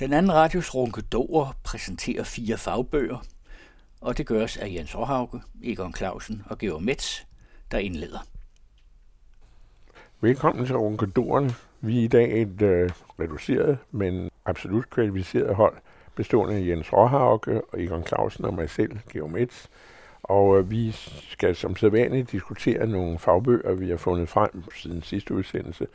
Den anden radios Runkedorer præsenterer fire fagbøger, og det gøres af Jens Åhauke, Egon Clausen og Georg Metz, der indleder. Velkommen til Runkedoren. Vi er i dag et øh, reduceret, men absolut kvalificeret hold, bestående af Jens Råhauke og Egon Clausen og mig selv, Georg Metz. Og øh, vi skal som sædvanligt diskutere nogle fagbøger, vi har fundet frem siden sidste udsendelse.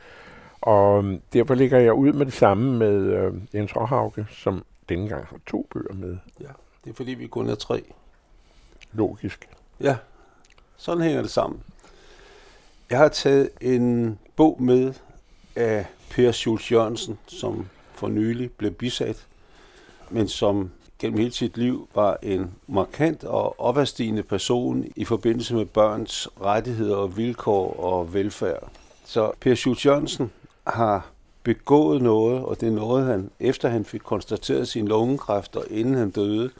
Og øh, derfor ligger jeg ud med det samme med øh, Jens Råhauke, som denne gang har to bøger med. Ja, det er fordi vi kun er tre. Logisk. Ja, sådan hænger det sammen. Jeg har taget en bog med af Per Schultz Jørgensen, som for nylig blev bisat, men som gennem hele sit liv var en markant og opadstigende person i forbindelse med børns rettigheder og vilkår og velfærd. Så Per Schultz Jørgensen har begået noget, og det er noget, han, efter han fik konstateret sin lungekræft, og inden han døde,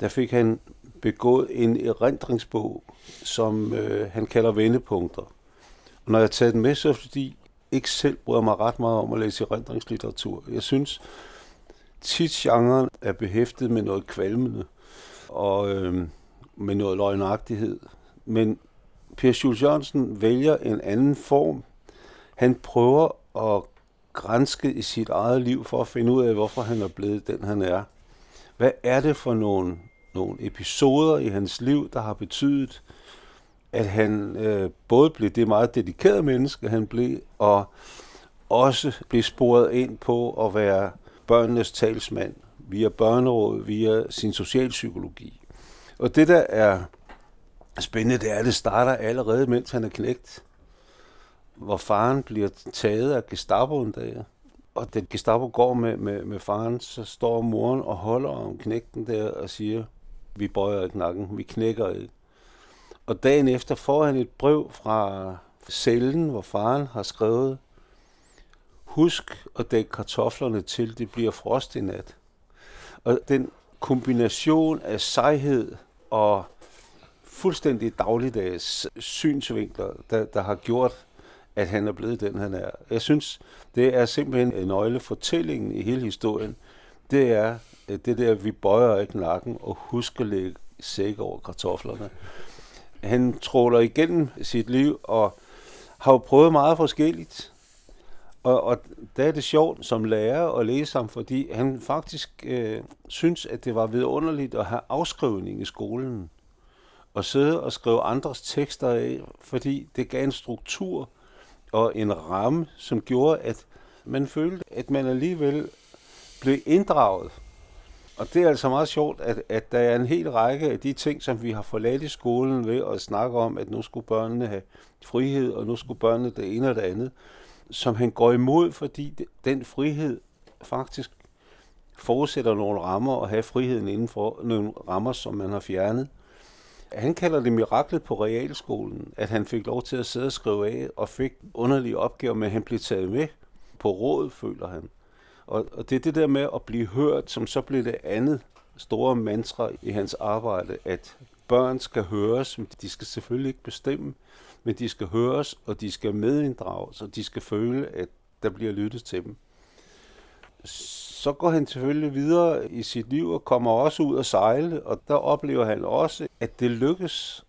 der fik han begået en erindringsbog, som øh, han kalder vendepunkter. Og når jeg tager den med, så er det fordi, ikke selv bryder mig ret meget om at læse erindringslitteratur. Jeg synes, tit genren er behæftet med noget kvalmende og øh, med noget løgnagtighed. Men Per Schultz Jørgensen vælger en anden form. Han prøver at grænske i sit eget liv for at finde ud af, hvorfor han er blevet den, han er. Hvad er det for nogle, nogle episoder i hans liv, der har betydet, at han øh, både blev det meget dedikerede menneske, han blev, og også blev sporet ind på at være børnenes talsmand via børneråd, via sin socialpsykologi. Og det, der er spændende, det er, at det starter allerede, mens han er knægt, hvor faren bliver taget af Gestapo en dag. Og da Gestapo går med, med, med faren, så står moren og holder om knægten der og siger, vi bøjer ikke nakken, vi knækker ikke. Og dagen efter får han et brev fra cellen, hvor faren har skrevet, husk at dække kartoflerne til, det bliver frost i nat. Og den kombination af sejhed og fuldstændig dagligdags synsvinkler, der, der har gjort, at han er blevet den, han er. Jeg synes, det er simpelthen en nøglefortællingen i hele historien. Det er det der, vi bøjer ikke nakken og husker lægge sæk over kartoflerne. Han tråler igennem sit liv og har jo prøvet meget forskelligt. Og, og der er det sjovt som lærer at læse ham, fordi han faktisk øh, synes, at det var vidunderligt at have afskrivning i skolen. Og sidde og skrive andres tekster af, fordi det gav en struktur og en ramme, som gjorde, at man følte, at man alligevel blev inddraget. Og det er altså meget sjovt, at, at der er en hel række af de ting, som vi har forladt i skolen ved at snakke om, at nu skulle børnene have frihed, og nu skulle børnene det ene og det andet, som han går imod, fordi den frihed faktisk forudsætter nogle rammer og have friheden inden for nogle rammer, som man har fjernet. Han kalder det miraklet på realskolen, at han fik lov til at sidde og skrive af og fik underlige opgaver, men han blev taget med på råd, føler han. Og, og det er det der med at blive hørt, som så blev det andet store mantra i hans arbejde, at børn skal høres, men de skal selvfølgelig ikke bestemme, men de skal høres, og de skal medinddrages, og de skal føle, at der bliver lyttet til dem. Så går han selvfølgelig videre i sit liv og kommer også ud at sejle, og der oplever han også, at det lykkes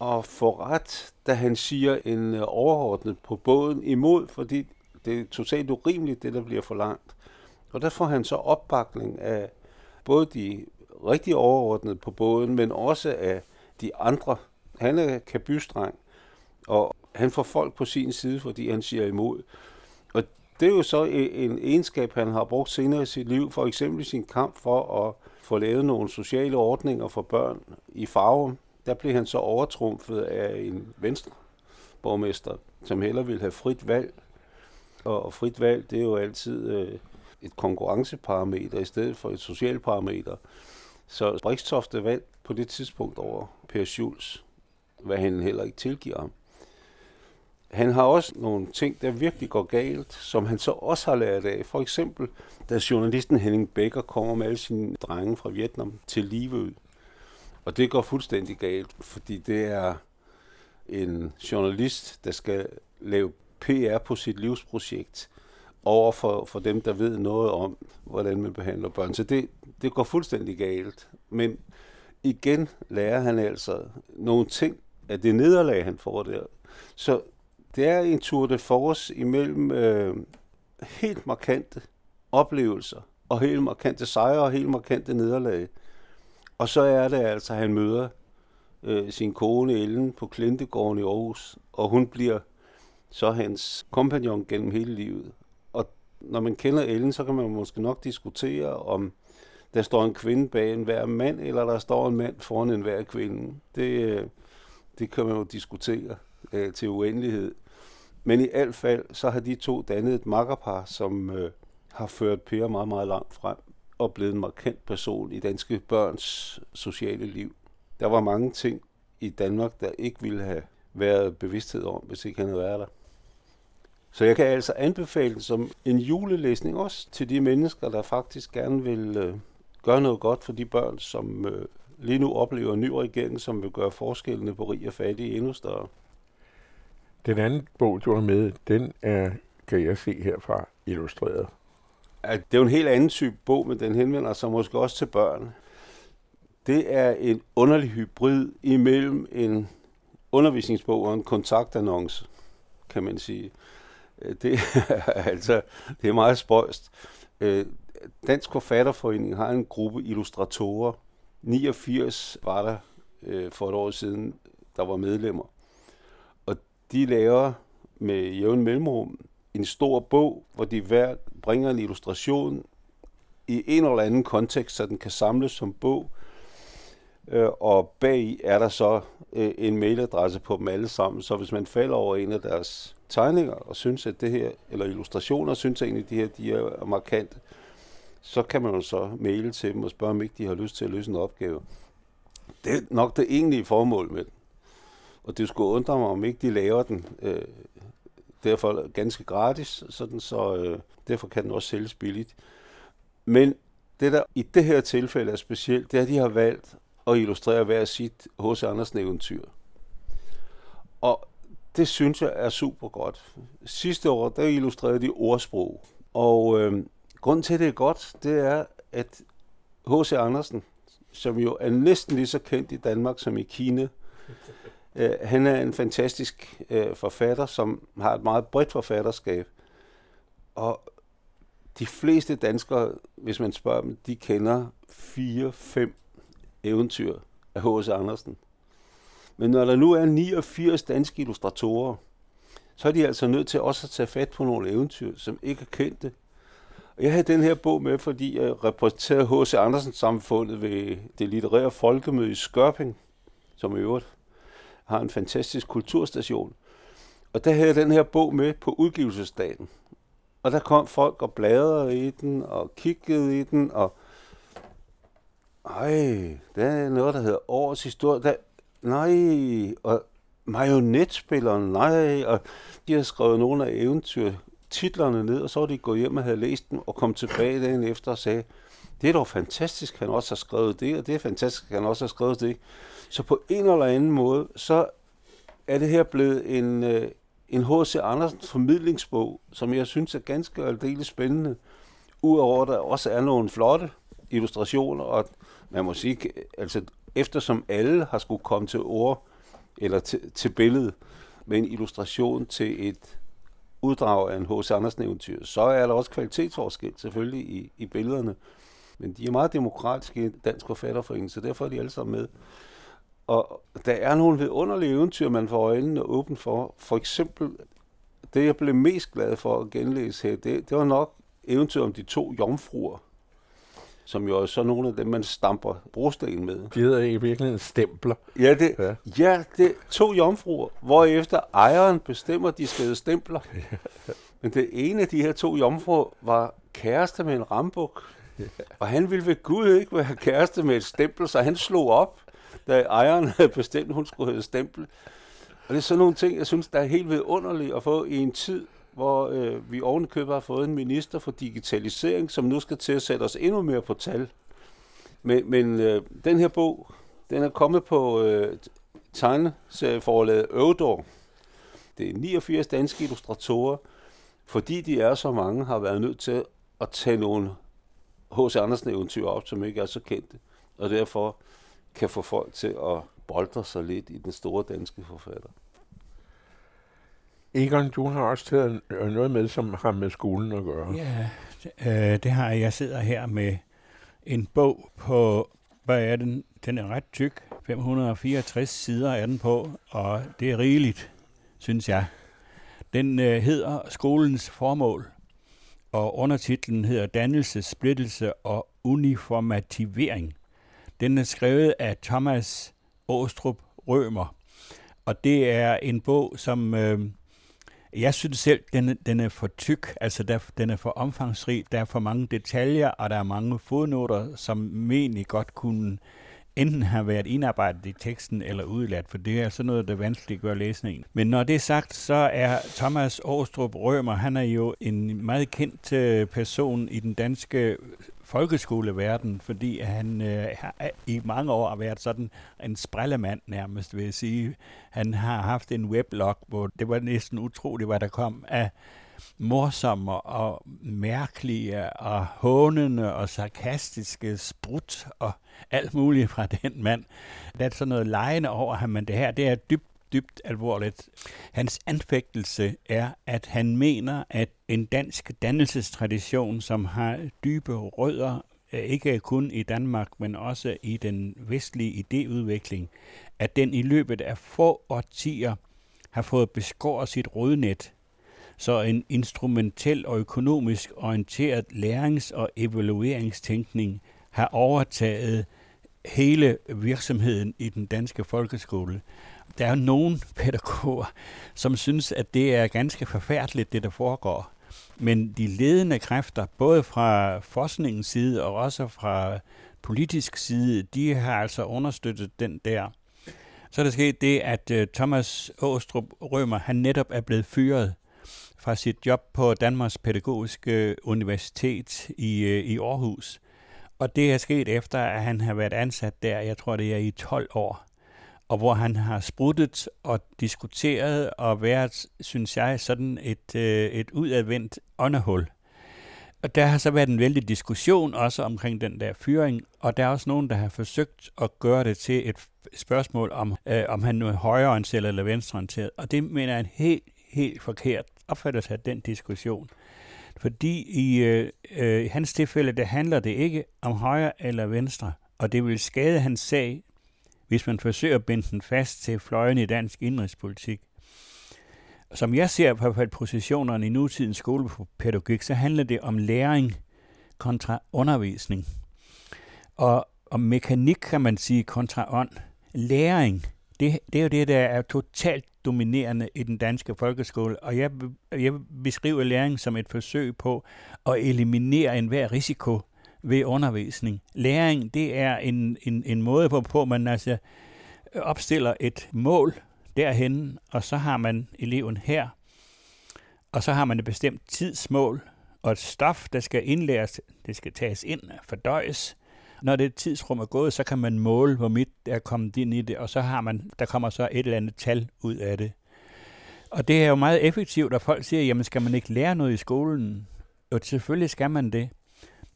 at få ret, da han siger en øh, overordnet på båden imod, fordi det er totalt urimeligt, det der bliver for langt. Og der får han så opbakning af både de rigtig overordnede på båden, men også af de andre. Han er kabystreng, og han får folk på sin side, fordi han siger imod. Og det er jo så en egenskab, han har brugt senere i sit liv, for eksempel sin kamp for at få lavet nogle sociale ordninger for børn i Farum. Der blev han så overtrumfet af en venstre borgmester, som heller ville have frit valg. Og frit valg, det er jo altid øh, et konkurrenceparameter i stedet for et socialt parameter. Så Brikstofte vandt på det tidspunkt over Per Schulz, hvad han heller ikke tilgiver ham. Han har også nogle ting, der virkelig går galt, som han så også har lært af. For eksempel, da journalisten Henning Becker kommer med alle sine drenge fra Vietnam til Livø. Og det går fuldstændig galt, fordi det er en journalist, der skal lave PR på sit livsprojekt, over for, for dem, der ved noget om, hvordan man behandler børn. Så det, det går fuldstændig galt. Men igen lærer han altså nogle ting af det nederlag, han får der. Så det er en tour de force imellem øh, helt markante oplevelser, og helt markante sejre og helt markante nederlag. Og så er det altså, at han møder øh, sin kone Ellen på Klintegården i Aarhus, og hun bliver så hans kompagnon gennem hele livet. Og når man kender Ellen, så kan man måske nok diskutere, om der står en kvinde bag en hver mand, eller der står en mand foran en hver kvinde. Det, øh, det kan man jo diskutere øh, til uendelighed. Men i alt fald, så har de to dannet et makkerpar, som øh, har ført Per meget, meget langt frem og blevet en markant person i danske børns sociale liv. Der var mange ting i Danmark, der ikke ville have været bevidsthed om, hvis ikke han havde været der. Så jeg kan altså anbefale den som en julelæsning også til de mennesker, der faktisk gerne vil øh, gøre noget godt for de børn, som øh, lige nu oplever en ny regering, som vil gøre forskellene på rig og fattig endnu større. Den anden bog, du har med, den er, kan jeg se herfra, illustreret. At det er jo en helt anden type bog, men den henvender sig måske også til børn. Det er en underlig hybrid imellem en undervisningsbog og en kontaktannonce, kan man sige. Øh, det er, altså, det er meget spøjst. Øh, Dansk Forfatterforening har en gruppe illustratorer. 89 var der øh, for et år siden, der var medlemmer. De laver med jævn mellemrum en stor bog, hvor de hver bringer en illustration i en eller anden kontekst, så den kan samles som bog. Øh, og bag er der så øh, en mailadresse på dem alle sammen, så hvis man falder over en af deres tegninger og synes, at det her, eller illustrationer, synes egentlig, at de her de er markante, så kan man jo så maile til dem og spørge, om ikke de har lyst til at løse en opgave. Det er nok det egentlige formål med den. Og det skulle undre mig, om ikke de laver den øh, derfor ganske gratis, sådan så øh, derfor kan den også sælges billigt. Men det, der i det her tilfælde er specielt, det er, at de har valgt at illustrere hver sit H.C. Andersen eventyr. Og det synes jeg er super godt. Sidste år, der illustrerede de ordsprog. Og øh, grunden til, at det er godt, det er, at H.C. Andersen, som jo er næsten lige så kendt i Danmark som i Kina, øh, han er en fantastisk øh, forfatter, som har et meget bredt forfatterskab. Og de fleste danskere, hvis man spørger dem, de kender fire, fem eventyr af H.C. Andersen. Men når der nu er 89 danske illustratorer, så er de altså nødt til også at tage fat på nogle eventyr, som ikke er kendte. Og jeg havde den her bog med, fordi jeg repræsenterede H.C. Andersen samfundet ved det litterære folkemøde i Skørping, som i øvrigt har en fantastisk kulturstation. Og der havde jeg den her bog med på udgivelsesdagen. Og der kom folk og bladrede i den, og kiggede i den, og ej, der er noget, der hedder årets historie. Der, nej, og marionetspilleren, nej, og de har skrevet nogle af eventyrtitlerne ned, og så var de gået hjem og havde læst dem, og kom tilbage dagen efter og sagde, det er dog fantastisk, han også har skrevet det, og det er fantastisk, han også har skrevet det. Så på en eller anden måde, så er det her blevet en, øh, en H.C. Andersen formidlingsbog, som jeg synes er ganske aldeles spændende. Udover at der også er nogle flotte illustrationer, og man må sige, altså eftersom alle har skulle komme til ord, eller til, til billede, med en illustration til et uddrag af en H.C. Andersen eventyr, så er der også kvalitetsforskel selvfølgelig i, i billederne. Men de er meget demokratiske i Dansk Forfatterforening, så derfor er de alle sammen med. Og der er nogle vidunderlige eventyr, man får øjnene åbent for. For eksempel, det jeg blev mest glad for at genlæse her, det, det var nok eventyr om de to jomfruer, som jo er så nogle af dem, man stamper brosten med. De hedder i virkeligheden stempler. Ja, det, ja. ja, det er to jomfruer, hvorefter ejeren bestemmer, de skal stempler. Men det ene af de her to jomfruer var kæreste med en rambuk. Og han ville ved Gud ikke være kæreste med et stempel, så han slog op, da ejeren havde bestemt, hun skulle hedde stempel. Og det er sådan nogle ting, jeg synes, der er helt vidunderligt at få i en tid, hvor øh, vi ovenikøbet har fået en minister for digitalisering, som nu skal til at sætte os endnu mere på tal. Men, men øh, den her bog, den er kommet på øh, tegneserieforlaget Øvdor. Det er 89 danske illustratorer, fordi de er så mange, har været nødt til at tage nogle H.C. Andersen eventyr op, som ikke er så kendte, og derfor kan få folk til at boldre sig lidt i den store danske forfatter. Egon, du har også taget noget med, som har med skolen at gøre. Ja, øh, det har jeg. Jeg sidder her med en bog på, hvad er den? Den er ret tyk. 564 sider er den på, og det er rigeligt, synes jeg. Den øh, hedder Skolens formål, og undertitlen hedder Dannelse, splittelse og uniformativering. Den er skrevet af Thomas Åstrup Rømer, og det er en bog, som øh, jeg synes selv, den, den er for tyk, altså der, den er for omfangsrig, der er for mange detaljer, og der er mange fodnoter, som egentlig godt kunne enten have været indarbejdet i teksten eller udladt, for det er sådan noget, der vanskeligt gør læsningen. Men når det er sagt, så er Thomas Åstrup Rømer, han er jo en meget kendt øh, person i den danske folkeskoleverden, fordi han øh, har i mange år har været sådan en sprællemand nærmest, vil jeg sige. Han har haft en weblog, hvor det var næsten utroligt, hvad der kom af morsomme og mærkelige og hånende og sarkastiske sprut og alt muligt fra den mand. Der er sådan noget lejende over ham, men det her, det er dybt dybt alvorligt. Hans anfægtelse er, at han mener, at en dansk dannelsestradition, som har dybe rødder, ikke kun i Danmark, men også i den vestlige idéudvikling, at den i løbet af få årtier har fået beskåret sit rodnet, så en instrumentel og økonomisk orienteret lærings- og evalueringstænkning har overtaget hele virksomheden i den danske folkeskole. Der er nogen pædagoger, som synes, at det er ganske forfærdeligt, det der foregår. Men de ledende kræfter, både fra forskningens side og også fra politisk side, de har altså understøttet den der. Så er der sket det, at øh, Thomas Åstrup Rømer, han netop er blevet fyret fra sit job på Danmarks Pædagogiske Universitet i, øh, i Aarhus. Og det er sket efter, at han har været ansat der, jeg tror det er i 12 år, og hvor han har spruttet og diskuteret og været, synes jeg, sådan et, øh, et udadvendt åndehul. Og der har så været en vældig diskussion også omkring den der fyring, og der er også nogen, der har forsøgt at gøre det til et spørgsmål om, øh, om han nu er højreorienteret eller venstreorienteret. Og det mener jeg er en helt, helt forkert opfattelse af den diskussion. Fordi i øh, øh, hans tilfælde, der handler det ikke om højre eller venstre, og det vil skade hans sag, hvis man forsøger at binde den fast til fløjen i dansk indrigspolitik. Som jeg ser på positionerne i nutidens skolepædagogik, så handler det om læring kontra undervisning. Og om mekanik kan man sige kontra ånd. Læring, det, det er jo det, der er totalt dominerende i den danske folkeskole, og jeg, jeg beskriver læring som et forsøg på at eliminere enhver risiko ved undervisning. Læring, det er en, en, en måde på, på man altså opstiller et mål derhen, og så har man eleven her, og så har man et bestemt tidsmål, og et stof, der skal indlæres, det skal tages ind, fordøjes, når det tidsrum er gået, så kan man måle, hvor midt er kommet ind i det, og så har man, der kommer så et eller andet tal ud af det. Og det er jo meget effektivt, at folk siger, jamen skal man ikke lære noget i skolen? Og selvfølgelig skal man det.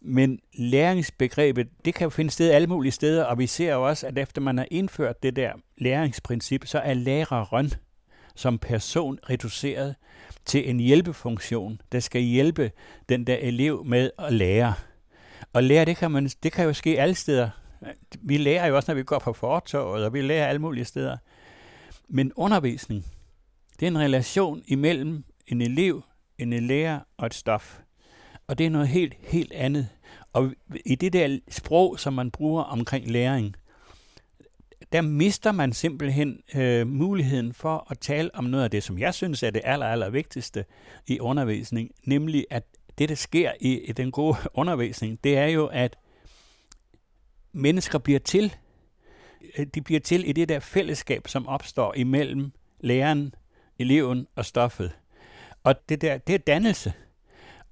Men læringsbegrebet, det kan jo finde sted alle mulige steder, og vi ser jo også, at efter man har indført det der læringsprincip, så er læreren som person reduceret til en hjælpefunktion, der skal hjælpe den der elev med at lære. Og lære, det kan, man, det kan jo ske alle steder. Vi lærer jo også, når vi går på fortorvet, og vi lærer alle mulige steder. Men undervisning, det er en relation imellem en elev, en lærer og et stof. Og det er noget helt, helt andet. Og i det der sprog, som man bruger omkring læring, der mister man simpelthen øh, muligheden for at tale om noget af det, som jeg synes er det aller, aller vigtigste i undervisning, nemlig at det, der sker i, i den gode undervisning, det er jo, at mennesker bliver til. De bliver til i det der fællesskab, som opstår imellem læreren, eleven og stoffet. Og det der, det er dannelse.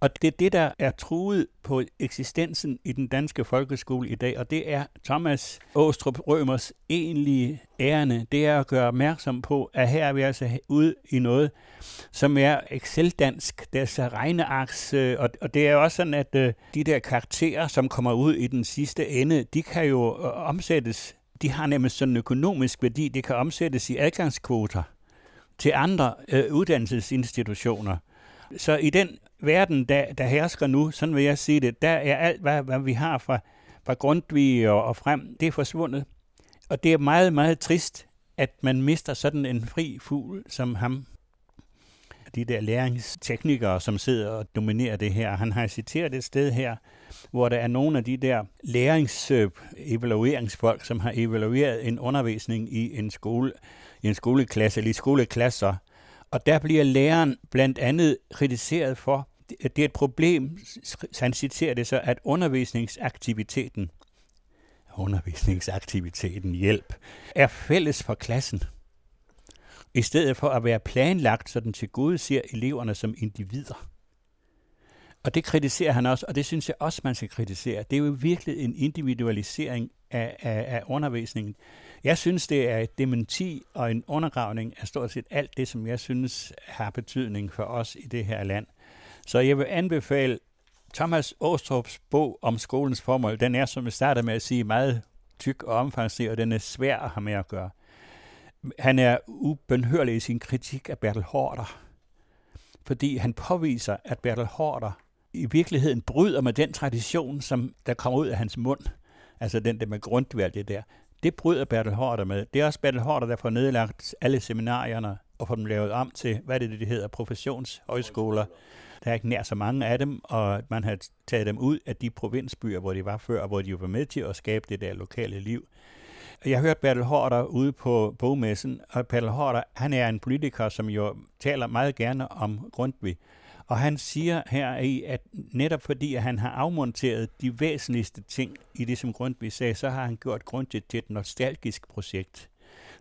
Og det er det, der er truet på eksistensen i den danske folkeskole i dag, og det er Thomas Åstrup Rømers egentlige ærende. Det er at gøre opmærksom på, at her er vi altså ude i noget, som er Excel-dansk, det er så regnearks, øh, og, og det er også sådan, at øh, de der karakterer, som kommer ud i den sidste ende, de kan jo øh, omsættes, de har nemlig sådan en økonomisk værdi, det kan omsættes i adgangskvoter til andre øh, uddannelsesinstitutioner. Så i den verden, der, der hersker nu, sådan vil jeg sige det, der er alt, hvad, hvad vi har fra, fra Grundtvig og, og frem, det er forsvundet. Og det er meget, meget trist, at man mister sådan en fri fugl som ham. De der læringsteknikere, som sidder og dominerer det her. Han har citeret et sted her, hvor der er nogle af de der lærings-evalueringsfolk, som har evalueret en undervisning i en skole, i en skoleklasse, eller i skoleklasser, og der bliver læreren blandt andet kritiseret for, at det er et problem, han citerer det så, at undervisningsaktiviteten, undervisningsaktiviteten hjælp, er fælles for klassen. I stedet for at være planlagt, så den til gode ser eleverne som individer. Og det kritiserer han også, og det synes jeg også, man skal kritisere. Det er jo virkelig en individualisering af, af, af undervisningen. Jeg synes, det er et dementi og en undergravning af stort set alt det, som jeg synes har betydning for os i det her land. Så jeg vil anbefale Thomas Åstrups bog om skolens formål. Den er, som jeg starter med at sige, meget tyk og omfangsrig, og den er svær at have med at gøre. Han er ubenhørlig i sin kritik af Bertel Hårder, fordi han påviser, at Bertel Hårder i virkeligheden bryder med den tradition, som der kommer ud af hans mund. Altså den der med grundvalg, det der. Det bryder Bertel Hårder med. Det er også Bertel Hårder, der får nedlagt alle seminarierne og får dem lavet om til, hvad det, det hedder, professionshøjskoler. Der er ikke nær så mange af dem, og man har taget dem ud af de provinsbyer, hvor de var før, og hvor de var med til at skabe det der lokale liv. Jeg har hørt Bertel Hårder ude på bogmessen, og Bertel Hårder, han er en politiker, som jo taler meget gerne om Grundtvig. Og han siger her i, at netop fordi at han har afmonteret de væsentligste ting i det, som Grundtvig sagde, så har han gjort Grundtvig til et nostalgisk projekt,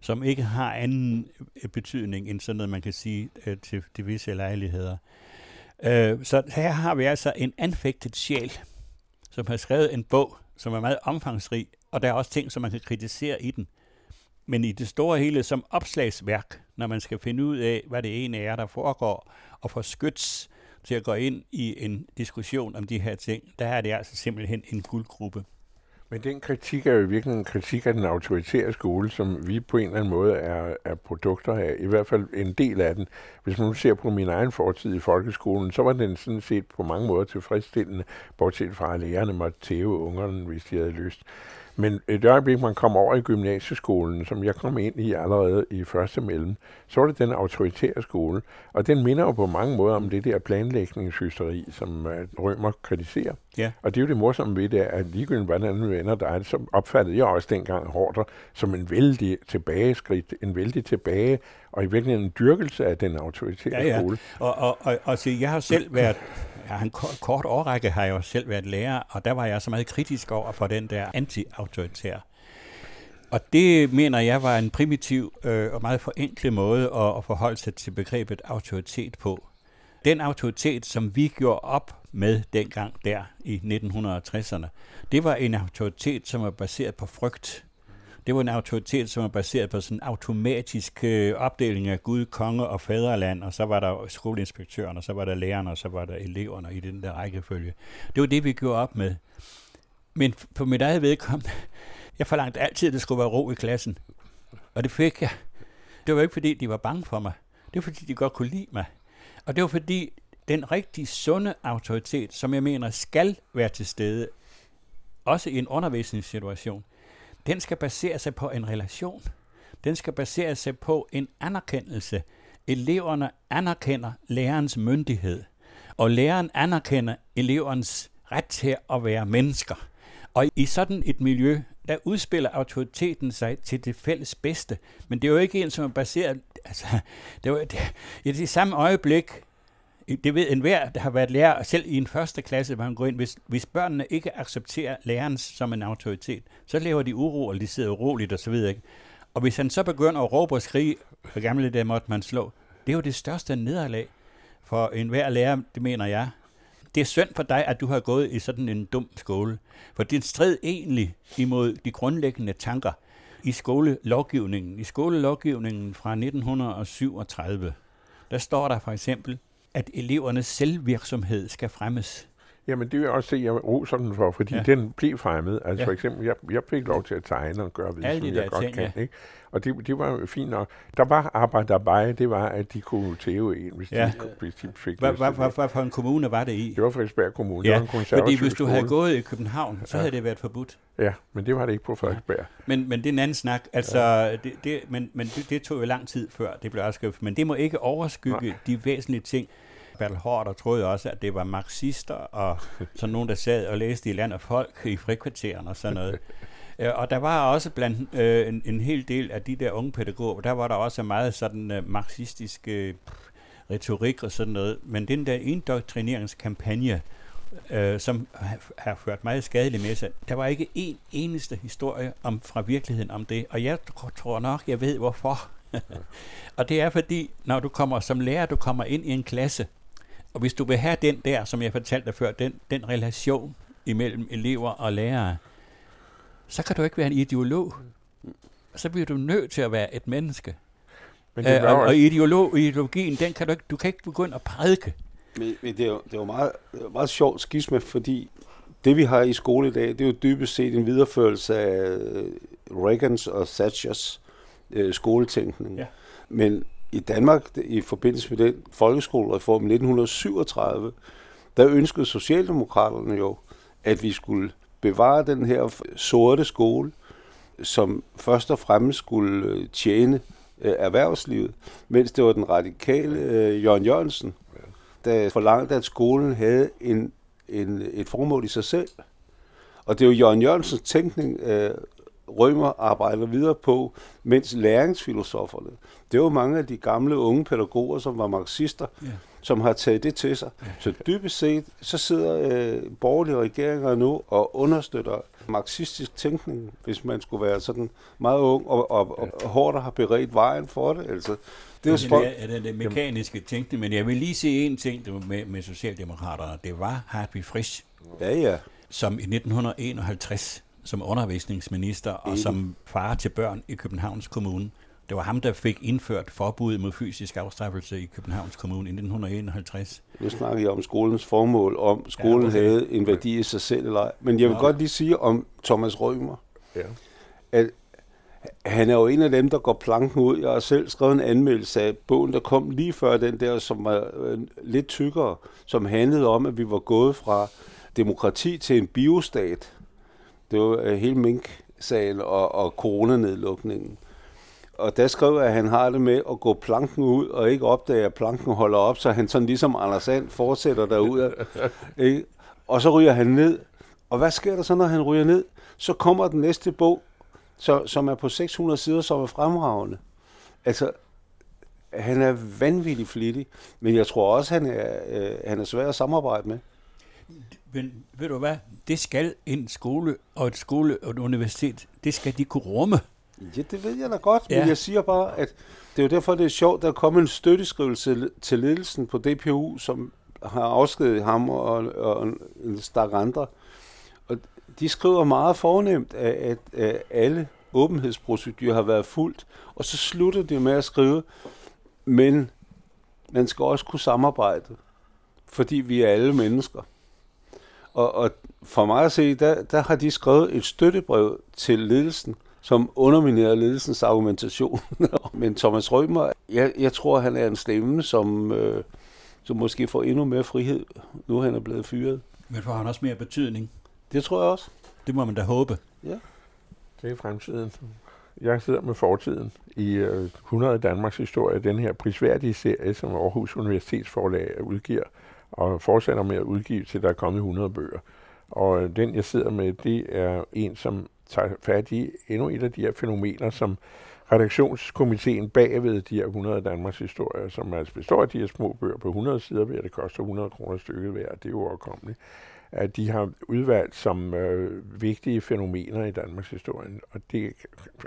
som ikke har anden øh, betydning end sådan noget, man kan sige øh, til de visse lejligheder. Øh, så her har vi altså en anfægtet sjæl, som har skrevet en bog, som er meget omfangsrig, og der er også ting, som man kan kritisere i den. Men i det store hele som opslagsværk, når man skal finde ud af, hvad det ene er, der foregår, og få skyts til at gå ind i en diskussion om de her ting, der er det altså simpelthen en guldgruppe. Men den kritik er jo virkelig en kritik af den autoritære skole, som vi på en eller anden måde er, er produkter af. I hvert fald en del af den. Hvis man nu ser på min egen fortid i folkeskolen, så var den sådan set på mange måder tilfredsstillende, bortset fra at lærerne måtte tæve ungerne, hvis de havde lyst. Men et øjeblik, man kom over i gymnasieskolen, som jeg kom ind i allerede i første mellem, så var det den autoritære skole. Og den minder jo på mange måder om det der planlægningshysteri, som uh, Rømer kritiserer. Ja. Og det er jo det morsomme ved det, at ligegyldigt hvordan vi vender dig, så opfattede jeg også dengang hårdt som en vældig tilbageskridt, en vældig tilbage, og i virkeligheden en dyrkelse af den autoritære ja, ja. skole. Og, og, og, og så jeg har selv været ja, en kort, kort årrække har jeg jo selv været lærer, og der var jeg så meget kritisk over for den der anti-autoritær. Og det mener jeg var en primitiv øh, og meget forenklet måde at, at forholde sig til begrebet autoritet på. Den autoritet, som vi gjorde op med dengang der i 1960'erne, det var en autoritet, som var baseret på frygt det var en autoritet, som var baseret på sådan en automatisk øh, opdeling af Gud, konge og faderland, og så var der skoleinspektøren, og så var der lærerne, og så var der eleverne i den der rækkefølge. Det var det, vi gjorde op med. Men på mit eget vedkommende, jeg forlangte altid, at det skulle være ro i klassen. Og det fik jeg. Det var ikke, fordi de var bange for mig. Det var, fordi de godt kunne lide mig. Og det var, fordi den rigtig sunde autoritet, som jeg mener skal være til stede, også i en undervisningssituation, den skal basere sig på en relation. Den skal basere sig på en anerkendelse. Eleverne anerkender lærerens myndighed, og læreren anerkender elevernes ret til at være mennesker. Og i sådan et miljø, der udspiller autoriteten sig til det fælles bedste. Men det er jo ikke en, som er baseret... Altså, det var, det, I det samme øjeblik, det ved enhver, der har været lærer, selv i en første klasse, hvor man går ind, hvis, hvis børnene ikke accepterer læreren som en autoritet, så laver de uro, og de sidder uroligt og så videre. Ikke? Og hvis han så begynder at råbe og skrige, hvor gamle der måtte man slå, det er jo det største nederlag for enhver lærer, det mener jeg. det er synd for dig, at du har gået i sådan en dum skole. For det strid egentlig imod de grundlæggende tanker i skolelovgivningen. I skolelovgivningen fra 1937, der står der for eksempel, at elevernes selvvirksomhed skal fremmes. Jamen, det vil jeg også se, jeg roser den for, fordi ja. den blev fremmet. Altså ja. for eksempel, jeg, jeg fik lov til at tegne og gøre ved, som jeg godt ting, kan. Ja. Ikke? Og det, det var fint nok. Der var arbejderbej, det var, at de kunne tæve en, hvis, ja. de, hvis de fik hvad, hvad, hvad, hvad for en kommune var det i? Det var Frederiksberg Kommune. Ja, det var en fordi hvis du skole. havde gået i København, så ja. havde det været forbudt. Ja, men det var det ikke på Frederiksberg. Ja. Men, men det er en anden snak. Altså, ja. det, det, men men det, det tog jo lang tid før, det blev afskaffet. Men det må ikke overskygge Nej. de væsentlige ting. Bertel Hårder troede også, at det var marxister og sådan nogen, der sad og læste i land og folk i frikvarteren og sådan noget. Øh, og der var også blandt øh, en, en hel del af de der unge pædagoger, der var der også meget sådan uh, marxistisk uh, retorik og sådan noget. Men den der indoktrineringskampagne, øh, som har, har ført meget skadeligt med sig. Der var ikke en eneste historie om fra virkeligheden om det, og jeg tror nok, jeg ved hvorfor. og det er fordi, når du kommer som lærer, du kommer ind i en klasse, og hvis du vil have den der, som jeg fortalte dig før, den, den relation imellem elever og lærere, så kan du ikke være en ideolog. Så bliver du nødt til at være et menneske. Men det øh, og, og ideolog, ideologien, den kan du ikke, du kan ikke begynde at prædike. Men, men det er jo, det er jo meget, meget sjovt skisme, fordi det vi har i skole i dag, det er jo dybest set en videreførelse af Reagans og Thatchers øh, skoletænkning. Ja. Men i Danmark, i forbindelse med den folkeskolereform i 1937, der ønskede Socialdemokraterne jo, at vi skulle bevare den her sorte skole, som først og fremmest skulle øh, tjene øh, erhvervslivet, mens det var den radikale øh, Jørgen Jørgensen, der forlangte, at skolen havde en, en, et formål i sig selv. Og det er jo Jørgen Jørgensens tænkning, øh, Rømer arbejder videre på, mens læringsfilosoferne, det var mange af de gamle unge pædagoger, som var marxister, ja. som har taget det til sig. Så dybest set, så sidder øh, borgerlige regeringer nu og understøtter marxistisk tænkning, hvis man skulle være sådan meget ung og, og, og, og hårdt har beredt vejen for det. Altså, det er, jo det, er, det, det mekaniske tænkning, men jeg vil lige sige en ting med, med Socialdemokraterne. Det var Hartwig Frisch, ja, ja. som i 1951 som undervisningsminister og som far til børn i Københavns Kommune. Det var ham, der fik indført forbud mod fysisk afstraffelse i Københavns Kommune i 1951. Nu snakker jeg om skolens formål, om skolen ja, havde en værdi i sig selv eller ej. Men jeg vil ja. godt lige sige om Thomas Rømer, ja. at han er jo en af dem, der går planken ud. Jeg har selv skrevet en anmeldelse af bogen, der kom lige før den der, som var øh, lidt tykkere, som handlede om, at vi var gået fra demokrati til en biostat. Det var uh, hele Mink-sagen og, og coronanedlukningen. Og der skrev jeg, at han har det med at gå planken ud, og ikke opdage, at planken holder op, så han sådan ligesom Anders Sand fortsætter derud. ikke? Og så ryger han ned. Og hvad sker der så, når han ryger ned? Så kommer den næste bog, så, som er på 600 sider, som er fremragende. Altså, han er vanvittigt flittig, men jeg tror også, han er, øh, han er svær at samarbejde med. Men ved du hvad? Det skal en skole og et skole og et universitet, det skal de kunne rumme. Ja, det ved jeg da godt, ja. men jeg siger bare, at det er jo derfor, det er sjovt, der er kommet en støtteskrivelse til ledelsen på DPU, som har afskediget ham og, og en stak andre. Og de skriver meget fornemt, at, at alle åbenhedsprocedurer har været fuldt, og så slutter det med at skrive, men man skal også kunne samarbejde, fordi vi er alle mennesker. Og, og for mig at se, der, der har de skrevet et støttebrev til ledelsen, som underminerer ledelsens argumentation. Men Thomas Rømer, jeg, jeg tror, han er en stemme, som, øh, som måske får endnu mere frihed, nu han er blevet fyret. Men får han også mere betydning? Det tror jeg også. Det må man da håbe. Ja. Det er fremtiden. Jeg sidder med fortiden i øh, 100 Danmarks historie, den her prisværdige serie, som Aarhus Universitetsforlag udgiver, og fortsætter med at udgive til, der er kommet 100 bøger. Og øh, den, jeg sidder med, det er en, som tager fat i endnu et af de her fænomener, som redaktionskomiteen bagved de her 100 Danmarks historier, som altså består af de her små bøger på 100 sider, ved at det koster 100 kroner stykket hver, det er jo overkommeligt, at de har udvalgt som øh, vigtige fænomener i Danmarks historie. Og det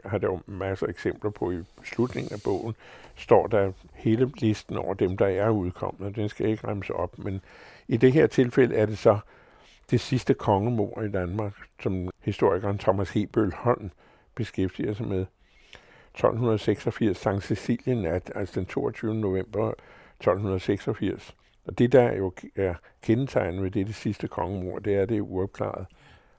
har der jo masser af eksempler på i slutningen af bogen, står der hele listen over dem, der er udkommet, den skal ikke remse op, men I det her tilfælde er det så det sidste kongemor i Danmark, som historikeren Thomas Hebøl Holm beskæftiger sig med. 1286 Sankt Cecilien nat, altså den 22. november 1286. Og det, der jo er kendetegnet ved det, det sidste kongemord, det er, det er uopklaret.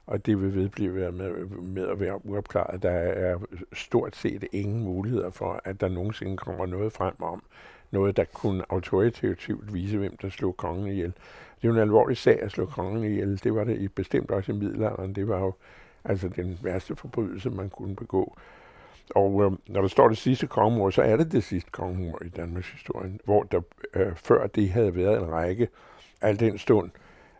Og det vil vedblive med, med at være uopklaret. Der er stort set ingen muligheder for, at der nogensinde kommer noget frem om noget, der kunne autoritativt vise, hvem der slog kongen ihjel. Det er jo en alvorlig sag at slå kongen ihjel. Det var det i bestemt også i middelalderen. Det var jo altså den værste forbrydelse, man kunne begå. Og øh, når der står det sidste kongemor, så er det det sidste kongemor i Danmarks historie, hvor der øh, før det havde været en række, al den stund,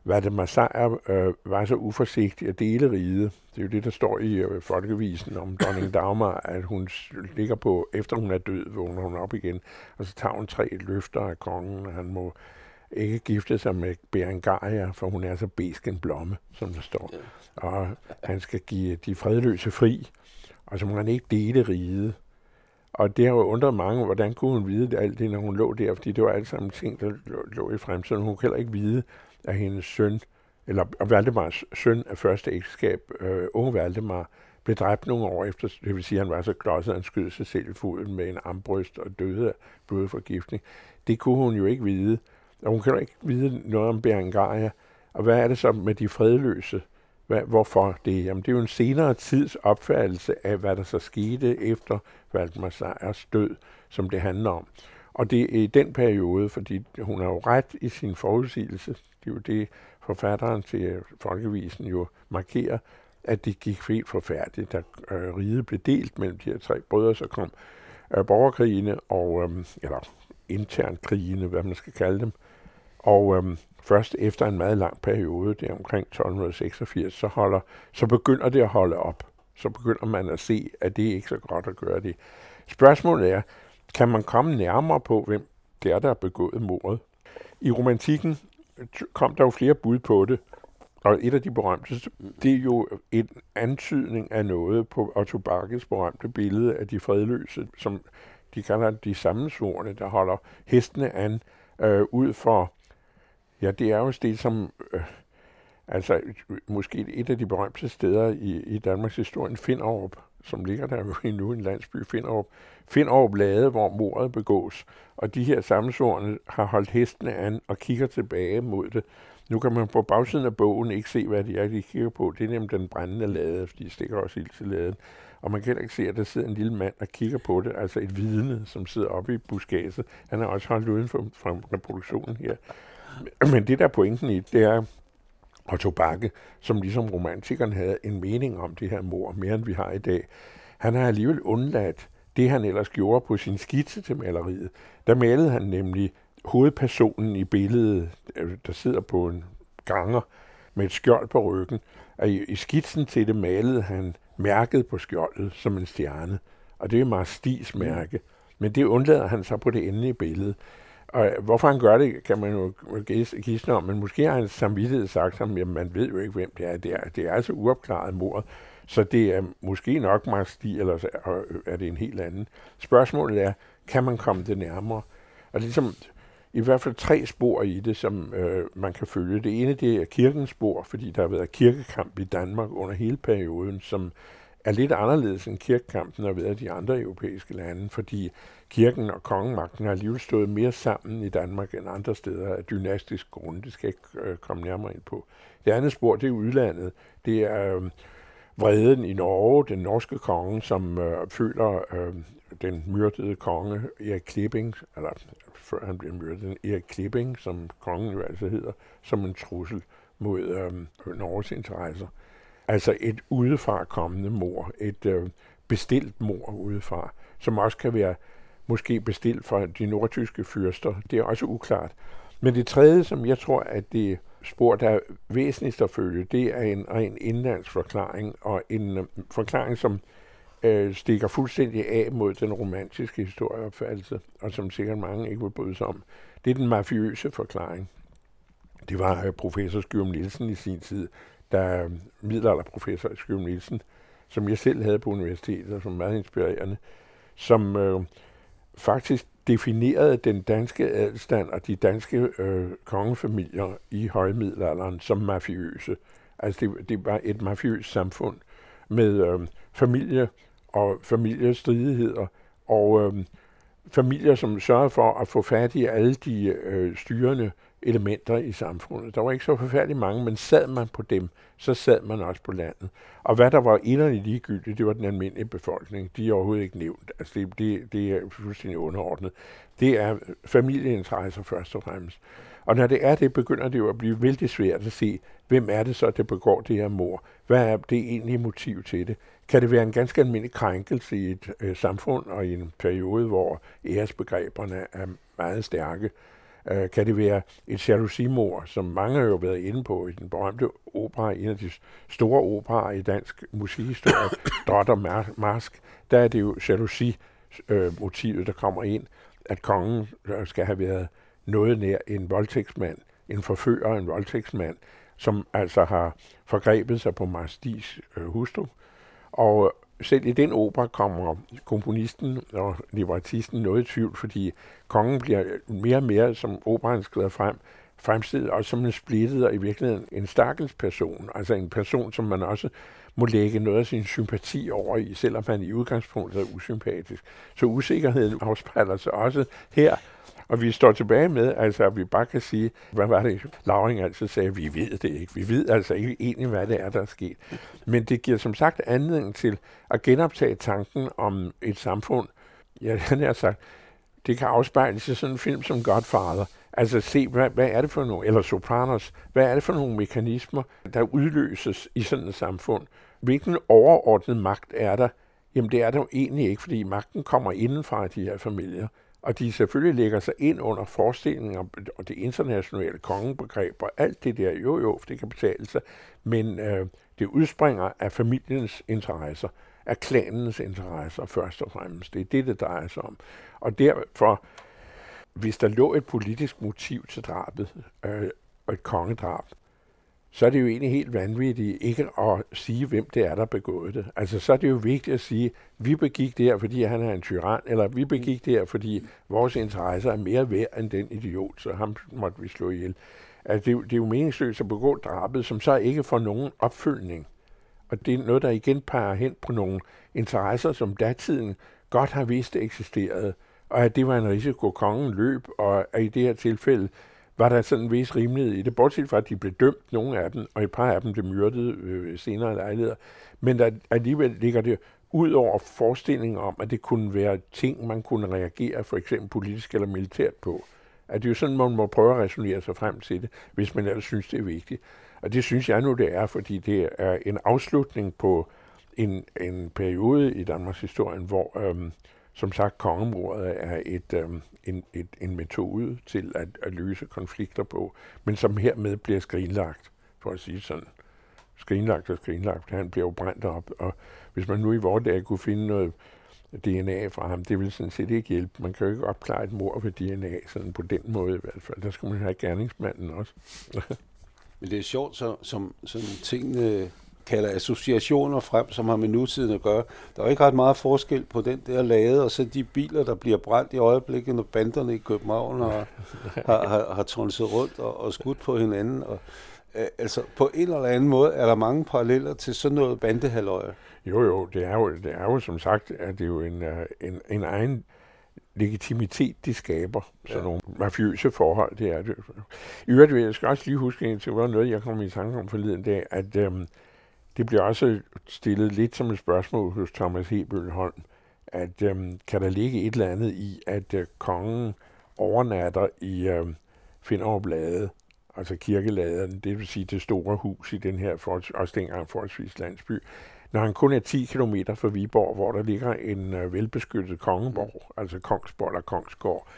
hvad det Massager øh, var så uforsigtig at dele riget. Det er jo det, der står i øh, folkevisen om dronning Dagmar, at hun ligger på, efter hun er død, vågner hun op igen, og så tager hun tre løfter af kongen, og han må ikke gifte sig med Berengaria, for hun er så besk en blomme, som der står. Og han skal give de fredløse fri, og så må han ikke dele riget. Og det har jo undret mange, hvordan kunne hun vide det, alt det, når hun lå der, fordi det var alt sammen ting, der lå, lå i fremtiden. Hun kunne heller ikke vide, at hendes søn, eller Valdemars søn af første ægteskab, øh, unge Valdemar, blev dræbt nogle år efter, det vil sige, at han var så klodset, at han skød sig selv i foden med en armbryst og døde af blodforgiftning. Det kunne hun jo ikke vide. Og hun kan jo ikke vide noget om Berengaria. Og hvad er det så med de fredløse? Hvad, hvorfor det? Jamen, det er jo en senere tids opfattelse af, hvad der så skete efter Valdemar Sejers død, som det handler om. Og det er i den periode, fordi hun har jo ret i sin forudsigelse, det er jo det, forfatteren til øh, Folkevisen jo markerer, at det gik helt forfærdeligt, da øh, riget blev delt mellem de her tre brødre, så kom øh, borgerkrigene, og, øh, eller internkrigene, hvad man skal kalde dem, og øhm, først efter en meget lang periode, det er omkring 1286, så, holder, så begynder det at holde op. Så begynder man at se, at det er ikke så godt at gøre det. Spørgsmålet er, kan man komme nærmere på, hvem det er, der har begået mordet? I romantikken kom der jo flere bud på det, og et af de berømte, det er jo en antydning af noget på Otto Bakkes berømte billede af de fredløse, som de kalder de sammensvorene, der holder hestene an øh, ud for Ja, det er jo et sted, som øh, altså måske et af de berømte steder i, i Danmarks historie, Finderup, som ligger der jo endnu, en landsby, Finderup. Finderup Lade, hvor mordet begås. Og de her sammensvorene har holdt hestene an og kigger tilbage mod det. Nu kan man på bagsiden af bogen ikke se, hvad de er, de kigger på. Det er nemlig den brændende lade, fordi de stikker også ild til laden. Og man kan heller ikke se, at der sidder en lille mand og kigger på det, altså et vidne, som sidder oppe i buskaget. Han er også holdt uden for, for reproduktionen her. Men det der pointen i, det er, Otto Bakke, som ligesom romantikeren havde en mening om det her mor, mere end vi har i dag, han har alligevel undladt det, han ellers gjorde på sin skitse til maleriet. Der malede han nemlig hovedpersonen i billedet, øh, der sidder på en ganger med et skjold på ryggen. Og i, skitsen til det malede han mærket på skjoldet som en stjerne. Og det er Marstis mærke. Men det undlader han så på det endelige billede. Og øh, hvorfor han gør det, kan man jo gisne om, men måske har hans samvittighed sagt ham, at man ved jo ikke, hvem det er. Det er, det er altså uopklaret mord, så det er måske nok Max eller øh, er det en helt anden. Spørgsmålet er, kan man komme det nærmere? Og ligesom i hvert fald tre spor i det, som øh, man kan følge. Det ene det er kirkens spor, fordi der har været kirkekamp i Danmark under hele perioden, som er lidt anderledes end kirkekampen har været i de andre europæiske lande, fordi kirken og kongemagten har alligevel stået mere sammen i Danmark end andre steder af dynastisk grund. Det skal jeg ikke øh, komme nærmere ind på. Det andet spor, det er udlandet. Det er øh, vreden i Norge, den norske konge, som øh, føler øh, den myrdede konge Erik Klipping, eller før han blev myrdet, Erik Klipping, som kongen jo altså hedder, som en trussel mod øh, Norges interesser. Altså et udefra kommende mor, et øh, bestilt mor udefra, som også kan være måske bestilt fra de nordtyske fyrster. Det er også uklart. Men det tredje, som jeg tror, at det spor, der er væsentligst at følge, det er en ren indlandsforklaring, forklaring, og en øh, forklaring, som øh, stikker fuldstændig af mod den romantiske historieopfattelse, og som sikkert mange ikke vil bryde sig om. Det er den mafiøse forklaring. Det var øh, professor Skjørm Nielsen i sin tid, der middelalderprofessor Skjørm Nielsen, som jeg selv havde på universitetet, og som er meget inspirerende, som øh, faktisk definerede den danske adelstand og de danske øh, kongefamilier i højmiddelalderen som mafiøse. Altså det, det var et mafiøst samfund med øh, familie og familiestridigheder og øh, familier, som sørgede for at få fat i alle de øh, styrende elementer i samfundet. Der var ikke så forfærdeligt mange, men sad man på dem, så sad man også på landet. Og hvad der var inderligt ligegyldigt, det var den almindelige befolkning. De er overhovedet ikke nævnt. Altså det, det, det er fuldstændig underordnet. Det er familieinteresser først og fremmest. Og når det er det, begynder det jo at blive vældig svært at se, hvem er det så, der begår det her mor? Hvad er det egentlige motiv til det? Kan det være en ganske almindelig krænkelse i et øh, samfund og i en periode, hvor æresbegreberne er meget stærke? Øh, kan det være et jalousimor, som mange har jo været inde på i den berømte opera, en af de store operer i dansk musikhistorie, Drot og Mask, der er det jo jalousi-motivet, der kommer ind, at kongen skal have været noget nær en voldtægtsmand, en forfører, en voldtægtsmand, som altså har forgrebet sig på Marstis øh, hustru. Og selv i den opera kommer komponisten og librettisten noget i tvivl, fordi kongen bliver mere og mere, som operaen skrider frem, fremstillet også som en splittet og i virkeligheden en stakkels person. Altså en person, som man også må lægge noget af sin sympati over i, selvom han i udgangspunktet er usympatisk. Så usikkerheden afspejler sig også her, og vi står tilbage med, altså at vi bare kan sige, hvad var det, Lauring altså sagde, vi ved det ikke. Vi ved altså ikke egentlig, hvad det er, der er sket. Men det giver som sagt anledning til at genoptage tanken om et samfund, ja, han har sagt, det kan afspejles i sådan en film som Godfather. Altså se, hvad, hvad er det for nogle, eller Sopranos, hvad er det for nogle mekanismer, der udløses i sådan et samfund? Hvilken overordnet magt er der? Jamen det er der jo egentlig ikke, fordi magten kommer inden fra de her familier. Og de selvfølgelig lægger sig ind under forestillingen og det internationale kongebegreb og alt det der, jo jo, for det kan betale sig, men øh, det udspringer af familiens interesser, af klanens interesser først og fremmest. Det er det, det drejer sig om. Og derfor, hvis der lå et politisk motiv til drabet, øh, og et kongedrab, så er det jo egentlig helt vanvittigt ikke at sige, hvem det er, der begået det. Altså, så er det jo vigtigt at sige, vi begik det her, fordi han er en tyran, eller vi begik det her, fordi vores interesser er mere værd end den idiot, så ham måtte vi slå ihjel. Altså, det, er, det er jo meningsløst at begå drabet, som så ikke får nogen opfølgning. Og det er noget, der igen peger hen på nogle interesser, som datiden godt har vist eksisterede, og at det var en risiko, kongen løb, og at i det her tilfælde var der sådan en vis rimelighed i det, bortset fra, at de blev dømt, nogle af dem, og et par af dem blev myrdet øh, senere lejligheder. Men der, alligevel ligger det ud over forestillingen om, at det kunne være ting, man kunne reagere for eksempel politisk eller militært på. At det er jo sådan, man må prøve at resonere sig frem til det, hvis man ellers synes, det er vigtigt. Og det synes jeg nu, det er, fordi det er en afslutning på en, en periode i Danmarks historie, hvor øhm, som sagt, kongemordet er et, øh, en, et, en metode til at, at løse konflikter på, men som hermed bliver skrinlagt, for at sige sådan. Skrinlagt og skrinlagt. Han bliver jo brændt op, og hvis man nu i vores dag kunne finde noget DNA fra ham, det ville sådan set ikke hjælpe. Man kan jo ikke opklare et mor ved DNA, sådan på den måde i hvert fald. Der skal man have gerningsmanden også. Men det er sjovt, så, som sådan tingene kalder associationer frem, som har med nutiden at gøre. Der er ikke ret meget forskel på den der lade, og så de biler, der bliver brændt i øjeblikket, når banderne i København har, har, har, har tronset rundt og, og skudt på hinanden. Og, øh, altså, på en eller anden måde er der mange paralleller til sådan noget bandehaløje. Jo, jo, det er jo, det er jo som sagt, at det er jo en, øh, en, en egen legitimitet, de skaber. Sådan ja. nogle mafiøse forhold, det er det. I øvrigt vil jeg skal også lige huske, at det var noget, jeg kom i tanke om forleden dag, at øhm, det bliver også stillet lidt som et spørgsmål hos Thomas Hebel Holm, at øhm, kan der ligge et eller andet i, at øh, kongen overnatter i øh, Finderup altså kirkeladen, det vil sige det store hus i den her, for, også dengang forholdsvis landsby, når han kun er 10 km fra Viborg, hvor der ligger en øh, velbeskyttet kongeborg, altså Kongsborg eller Kongsgård,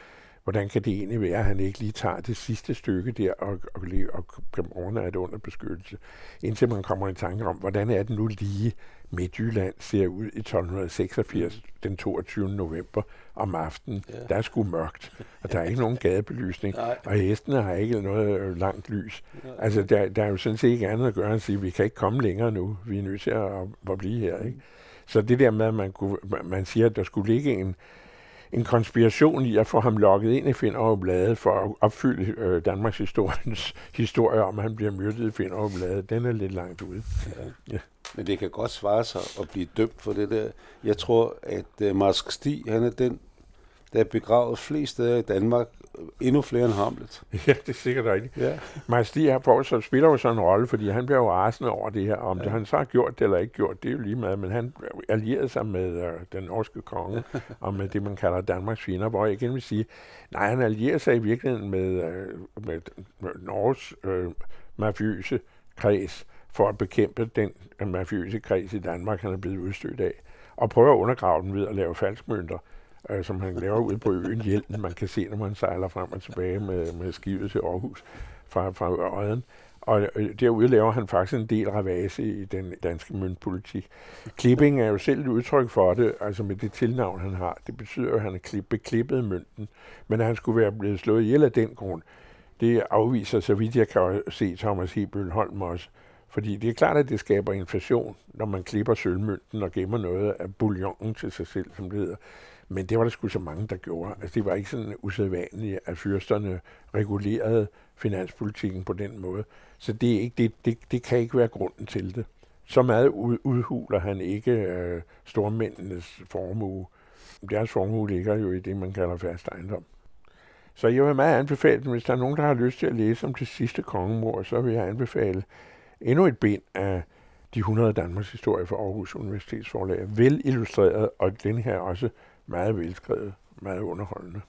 hvordan kan det egentlig være, at han ikke lige tager det sidste stykke der og, og, og, og overnatte under beskyttelse, indtil man kommer i tanke om, hvordan er det nu lige Midtjylland ser ud i 1286, mm. den 22. november om aftenen. Ja. Der er sgu mørkt, og der er ikke nogen gadebelysning, Nej. og hestene har ikke noget øh, langt lys. Nej. Altså, der, der er jo sådan set ikke andet at gøre end at sige, at vi kan ikke komme længere nu. Vi er nødt til at, at blive her. Ikke? Så det der med, at man, kunne, man siger, at der skulle ligge en, en konspiration i at få ham lukket ind i Finderup for at opfylde øh, Danmarks historiens historie om, at han bliver myrdet i Finderup Den er lidt langt ude. Ja. Ja. Men det kan godt svare sig at blive dømt for det der. Jeg tror, at uh, Marsk Stig, han er den, der er begravet flest steder i Danmark, endnu flere end Hamlet. Ja, det er sikkert rigtigt. Ja. Mads Stig har så spiller jo sådan en rolle, fordi han bliver jo rasende over det her. Om ja. det han så har gjort det eller ikke gjort, det er jo lige meget, men han allierede sig med øh, den norske konge, og med det, man kalder Danmarks fjender, hvor jeg igen vil sige, nej, han allierede sig i virkeligheden med, øh, med, med Norges øh, mafiøse kreds, for at bekæmpe den mafiøse kreds i Danmark, han er blevet udstødt af, og prøve at undergrave den ved at lave falskmønter øh, som han laver ude på øen Hjelten, man kan se, når man sejler frem og tilbage med, med skibet til Aarhus fra, fra Øjen. Og øh, derude laver han faktisk en del ravage i den danske møntpolitik. Klipping er jo selv et udtryk for det, altså med det tilnavn, han har. Det betyder jo, at han er beklippet mønten. Men at han skulle være blevet slået ihjel af den grund, det afviser, så vidt jeg kan se, Thomas Hebøl Holm også. Fordi det er klart, at det skaber inflation, når man klipper sølvmønten og gemmer noget af bouillon til sig selv, som det hedder. Men det var der sgu så mange, der gjorde. Altså, det var ikke sådan usædvanligt, at fyrsterne regulerede finanspolitikken på den måde. Så det, er ikke, det, det, det kan ikke være grunden til det. Så meget udhuler han ikke øh, stormændenes formue. Deres formue ligger jo i det, man kalder fast ejendom. Så jeg vil meget anbefale, hvis der er nogen, der har lyst til at læse om det sidste kongemor, så vil jeg anbefale endnu et bind af de 100 Danmarks historie fra Aarhus Universitetsforlag. Vel illustreret, og den her også meget velskrevet, meget underholdende.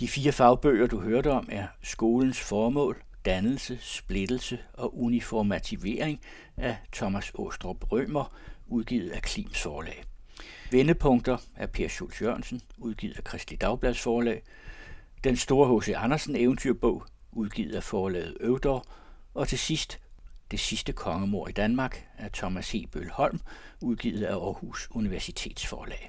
De fire fagbøger, du hørte om, er Skolens formål, Dannelse, Splittelse og Uniformativering af Thomas Åstrup Rømer, udgivet af Klims forlag. Vendepunkter af Per Schultz Jørgensen, udgivet af Kristelig Dagblads forlag. Den store H.C. Andersen eventyrbog, udgivet af forlaget Øvdor. Og til sidst det sidste kongemor i Danmark af Thomas Hebøl Holm, udgivet af Aarhus Universitetsforlag.